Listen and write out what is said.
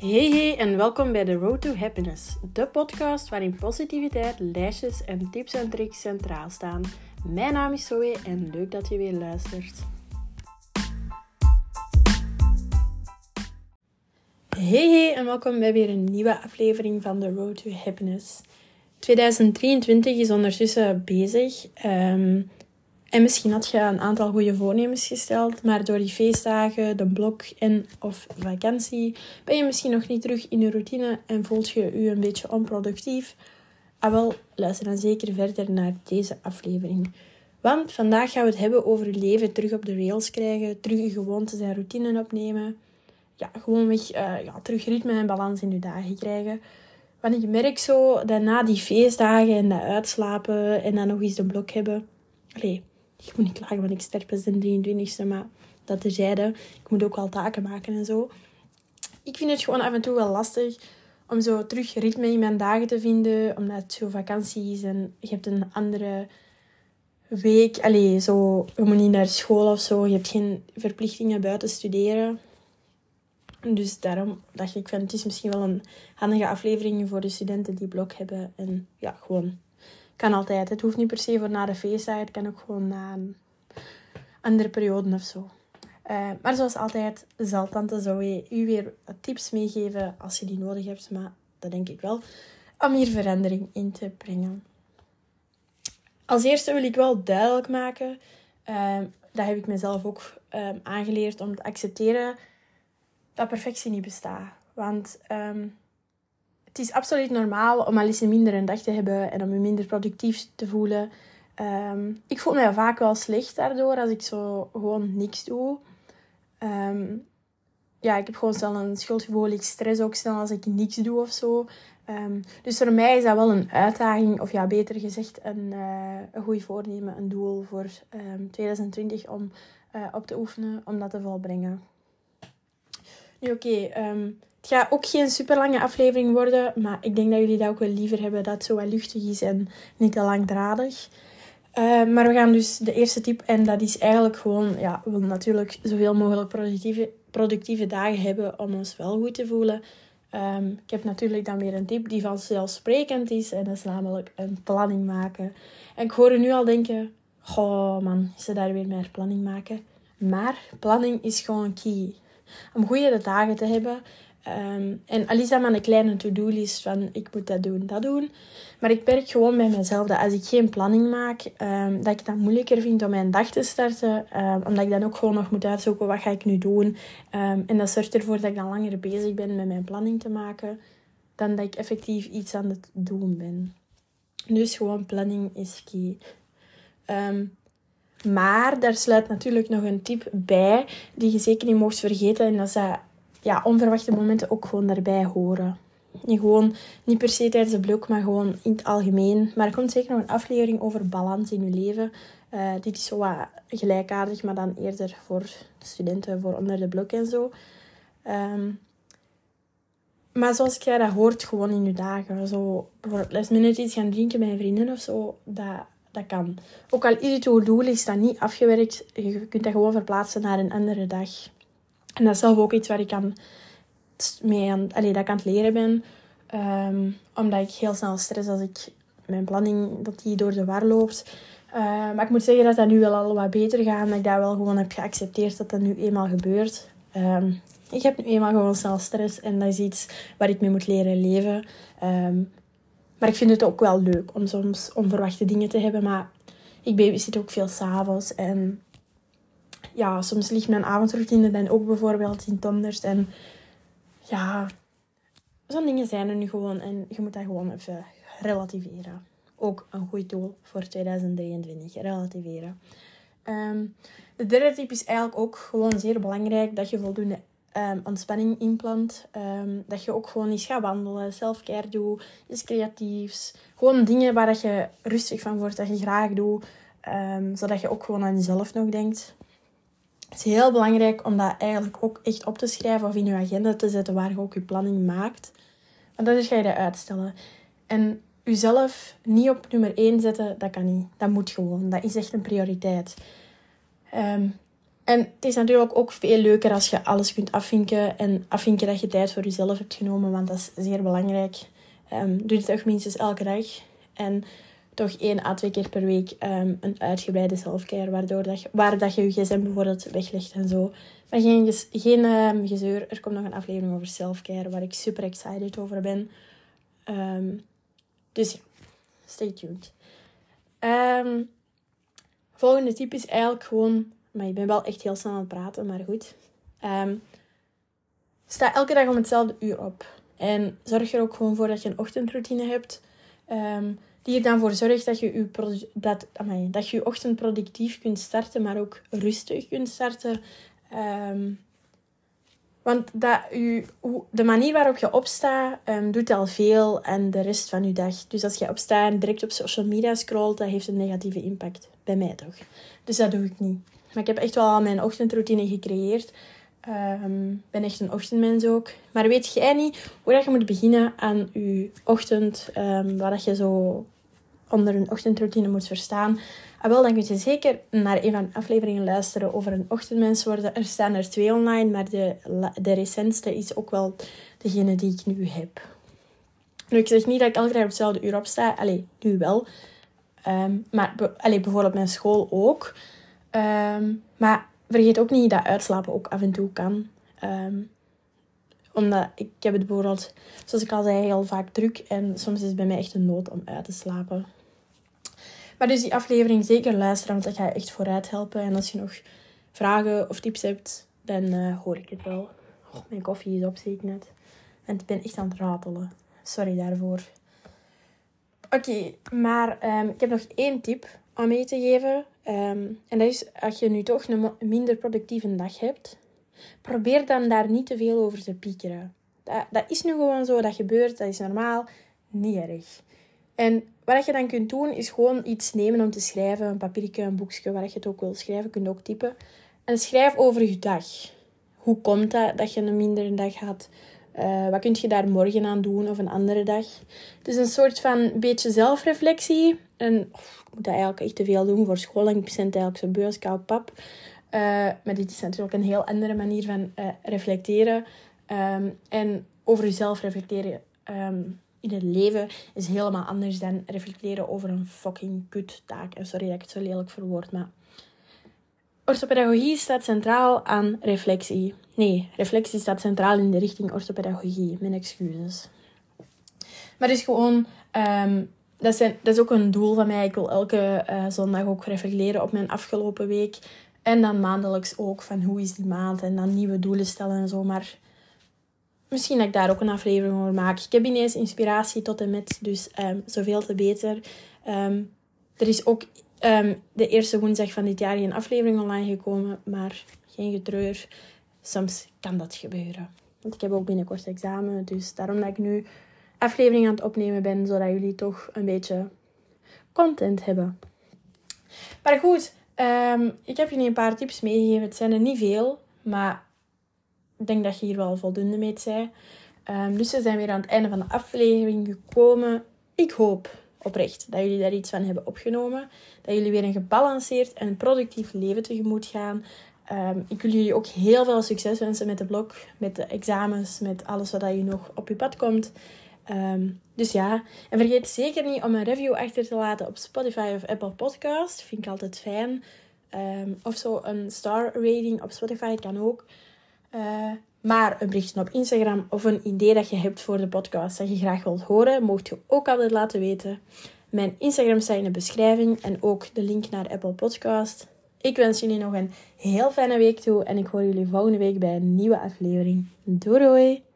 Hey hey en welkom bij The Road to Happiness, de podcast waarin positiviteit, lijstjes en tips en tricks centraal staan. Mijn naam is Zoe en leuk dat je weer luistert. Hey hey en welkom bij weer een nieuwe aflevering van The Road to Happiness. 2023 is ondertussen bezig. Ehm, en misschien had je een aantal goede voornemens gesteld, maar door die feestdagen, de blok en of vakantie ben je misschien nog niet terug in je routine en voelt je je een beetje onproductief. Ah wel, luister dan zeker verder naar deze aflevering. Want vandaag gaan we het hebben over je leven terug op de rails krijgen, terug je gewoontes en routine opnemen. Ja, gewoon weg, uh, ja, terug ritme en balans in je dagen krijgen. Want ik merk zo dat na die feestdagen en dat uitslapen en dan nog eens de blok hebben... Allee, ik moet niet klagen, want ik sterf pas de 23ste, maar dat terzijde. Ik moet ook wel taken maken en zo. Ik vind het gewoon af en toe wel lastig om zo terug ritme in mijn dagen te vinden, omdat het zo vakantie is en je hebt een andere week. Allee, zo, je moet niet naar school of zo, je hebt geen verplichtingen buiten studeren. Dus daarom dacht ik van, het is misschien wel een handige aflevering voor de studenten die blok hebben. En ja, gewoon kan altijd. Het hoeft niet per se voor na de feestdagen. Het kan ook gewoon na een andere periode of zo. Uh, maar zoals altijd zal tante Zoe u weer tips meegeven als je die nodig hebt. Maar dat denk ik wel. Om hier verandering in te brengen. Als eerste wil ik wel duidelijk maken. Uh, dat heb ik mezelf ook uh, aangeleerd om te accepteren dat perfectie niet bestaat. Want um, het is absoluut normaal om al eens een minder een dag te hebben en om je minder productief te voelen. Um, ik voel me vaak wel slecht daardoor als ik zo gewoon niks doe. Um, ja, ik heb gewoon snel een schuldgevoel. Ik stress ook snel als ik niks doe of zo. Um, dus voor mij is dat wel een uitdaging, of ja, beter gezegd, een, uh, een goed voornemen, een doel voor 2020 om uh, op te oefenen, om dat te volbrengen. Nu, oké, het gaat ook geen super lange aflevering worden, maar ik denk dat jullie dat ook wel liever hebben dat het zo wat luchtig is en niet te langdradig. Uh, maar we gaan dus de eerste tip, en dat is eigenlijk gewoon, ja, we willen natuurlijk zoveel mogelijk productieve, productieve dagen hebben om ons wel goed te voelen. Um, ik heb natuurlijk dan weer een tip die vanzelfsprekend is, en dat is namelijk een planning maken. En ik hoor nu al denken, goh man, ze daar weer meer planning maken? Maar planning is gewoon key. Om goede dagen te hebben, Um, en al is dat maar een kleine to-do-list van ik moet dat doen, dat doen. Maar ik merk gewoon bij mezelf dat als ik geen planning maak, um, dat ik het moeilijker vind om mijn dag te starten. Um, omdat ik dan ook gewoon nog moet uitzoeken wat ga ik nu doen. en dat zorgt ervoor dat ik dan langer bezig ben met mijn planning te maken. Dan dat ik effectief iets aan het doen ben. Dus gewoon planning is key. maar daar sluit natuurlijk nog een tip bij die je zeker niet mocht vergeten. En dat is dat ja, onverwachte momenten ook gewoon daarbij horen. Niet gewoon, niet per se tijdens de blok, maar gewoon in het algemeen. Maar er komt zeker nog een aflevering over balans in je leven. Uh, dit is zo wat gelijkaardig, maar dan eerder voor studenten, voor onder de blok en zo. Um, maar zoals ik zei, dat hoort gewoon in je dagen. Zo bijvoorbeeld last minute iets gaan drinken met een vriendin of zo, dat, dat kan. Ook al is het doel is dat niet afgewerkt, je kunt dat gewoon verplaatsen naar een andere dag. En dat is zelf ook iets waar ik aan, mee aan, allee, dat ik het leren ben. Um, omdat ik heel snel stress als ik mijn planning dat die door de war loopt. Uh, maar ik moet zeggen dat dat nu wel al wat beter gaat. Dat ik dat wel gewoon heb geaccepteerd dat dat nu eenmaal gebeurt. Um, ik heb nu eenmaal gewoon snel stress. En dat is iets waar ik mee moet leren leven. Maar ik vind het ook wel leuk om soms onverwachte dingen te hebben. Maar ik zit ook veel s'avonds. En ja, soms ligt mijn avondroutine dan ook bijvoorbeeld in tonders. En ja, zo'n dingen zijn er nu gewoon. En je moet dat gewoon even relativeren. Ook een goed doel voor 2023. Relativeren. Ehm, de derde tip is eigenlijk ook gewoon zeer belangrijk. Dat je voldoende um, ontspanning inplant. Um, dat je ook gewoon eens gaat wandelen. Selfcare doet. Iets creatiefs. Gewoon dingen waar dat je rustig van wordt. Dat je graag doet. zodat je ook gewoon aan jezelf nog denkt. Het is heel belangrijk om dat eigenlijk ook echt op te schrijven of in je agenda te zetten waar je ook je planning maakt. Want anders ga je dat uitstellen. En jezelf niet op nummer 1 zetten, dat kan niet. Dat moet gewoon. Dat is echt een prioriteit. Um, En het is natuurlijk ook veel leuker als je alles kunt afvinken. En afvinken dat je tijd voor jezelf hebt genomen, want dat is zeer belangrijk. Um, doe dit toch minstens elke dag. En toch één à twee keer per week um, een uitgebreide selfcare, waardoor dat je, waar dat je je gsm bijvoorbeeld weglegt en zo. Maar geen, geen um, gezeur. Er komt nog een aflevering over selfcare, waar ik super excited over ben. Um, dus ja, stay tuned. volgende tip is eigenlijk gewoon... Maar ik ben wel echt heel snel aan het praten, maar goed. sta elke dag om hetzelfde uur op. En zorg er ook gewoon voor dat je een ochtendroutine hebt. Die er dan voor zorgt dat je je, dat, dat je, je ochtend productief kunt starten, maar ook rustig kunt starten. Um, want dat u, de manier waarop je opstaat, um, doet al veel en de rest van je dag. Dus als je opstaat en direct op social media scrolt, dat heeft een negatieve impact. Bij mij toch. Dus dat doe ik niet. Maar ik heb echt wel al mijn ochtendroutine gecreëerd. Um, ben echt een ochtendmens ook. Maar weet jij niet hoe dat je moet beginnen aan je ochtend, um, waar dat je zo onder een ochtendroutine moet verstaan? Ah, wel, dan kun je zeker naar een van de afleveringen luisteren over een ochtendmens worden. Er staan er twee online, maar de, de recentste is ook wel degene die ik nu heb. Nu, ik zeg niet dat ik elke dag op hetzelfde uur opsta. Allee, nu wel. Um, maar allee, bijvoorbeeld mijn school ook. maar vergeet ook niet dat uitslapen ook af en toe kan. Um, omdat ik heb het bijvoorbeeld, zoals ik al zei, heel vaak druk. En soms is het bij mij echt een nood om uit te slapen. Maar dus die aflevering zeker luisteren, want dat ga je echt vooruit helpen. En als je nog vragen of tips hebt, dan uh, hoor ik het wel. Mijn koffie is op, zie ik net. En ik ben echt aan het ratelen. Sorry daarvoor. Oké, maar um, ik heb nog één tip om mee te geven. Um, en dat is, als je nu toch een minder productieve dag hebt, probeer dan daar niet te veel over te piekeren. Dat, dat is nu gewoon zo, dat gebeurt, dat is normaal, niet erg. En wat je dan kunt doen, is gewoon iets nemen om te schrijven. Een papiertje, een boekje, waar je het ook wil schrijven. Kun je ook typen. En schrijf over je dag. Hoe komt dat dat je een mindere dag had? Uh, wat kun je daar morgen aan doen of een andere dag? Het is een soort van beetje zelfreflectie. En ik moet dat eigenlijk echt te veel doen voor school. Ik ben eigenlijk zo'n beurskoud pap. Uh, maar dit is natuurlijk een heel andere manier van uh, reflecteren. Um, en over jezelf reflecteren um, in het leven is helemaal anders dan reflecteren over een fucking kut taak. En sorry dat ik het zo lelijk verwoord, maar... Orthopedagogie staat centraal aan reflectie. Nee, reflectie staat centraal in de richting orthopedagogie. Mijn excuses. Maar het is gewoon... Um, dat, zijn, dat is ook een doel van mij. Ik wil elke uh, zondag ook reflecteren op mijn afgelopen week. En dan maandelijks ook van hoe is die maand. En dan nieuwe doelen stellen en zo. Maar misschien dat ik daar ook een aflevering over maak. Ik heb ineens inspiratie tot en met, dus um, zoveel te beter. Um, er is ook um, de eerste woensdag van dit jaar geen aflevering online gekomen, maar geen getreur. Soms kan dat gebeuren. Want ik heb ook binnenkort examen, dus daarom dat ik nu aflevering aan het opnemen ben, zodat jullie toch een beetje content hebben. Maar goed, ik heb jullie een paar tips meegegeven. Het zijn er niet veel, maar ik denk dat je hier wel voldoende mee zei. Um, dus we zijn weer aan het einde van de aflevering gekomen. Ik hoop oprecht dat jullie daar iets van hebben opgenomen. Dat jullie weer een gebalanceerd en productief leven tegemoet gaan. Um, ik wil jullie ook heel veel succes wensen met de blog, met de examens, met alles wat je nog op je pad komt. Um, dus ja, en vergeet zeker niet om een review achter te laten op Spotify of Apple Podcast. Vind ik altijd fijn. Um, of zo een star rating op Spotify kan ook. Uh, maar een berichtje op Instagram of een idee dat je hebt voor de podcast dat je graag wilt horen, mocht je ook altijd laten weten. Mijn Instagram staat in de beschrijving en ook de link naar Apple Podcast. Ik wens jullie nog een heel fijne week toe en ik hoor jullie volgende week bij een nieuwe aflevering. Doei doei!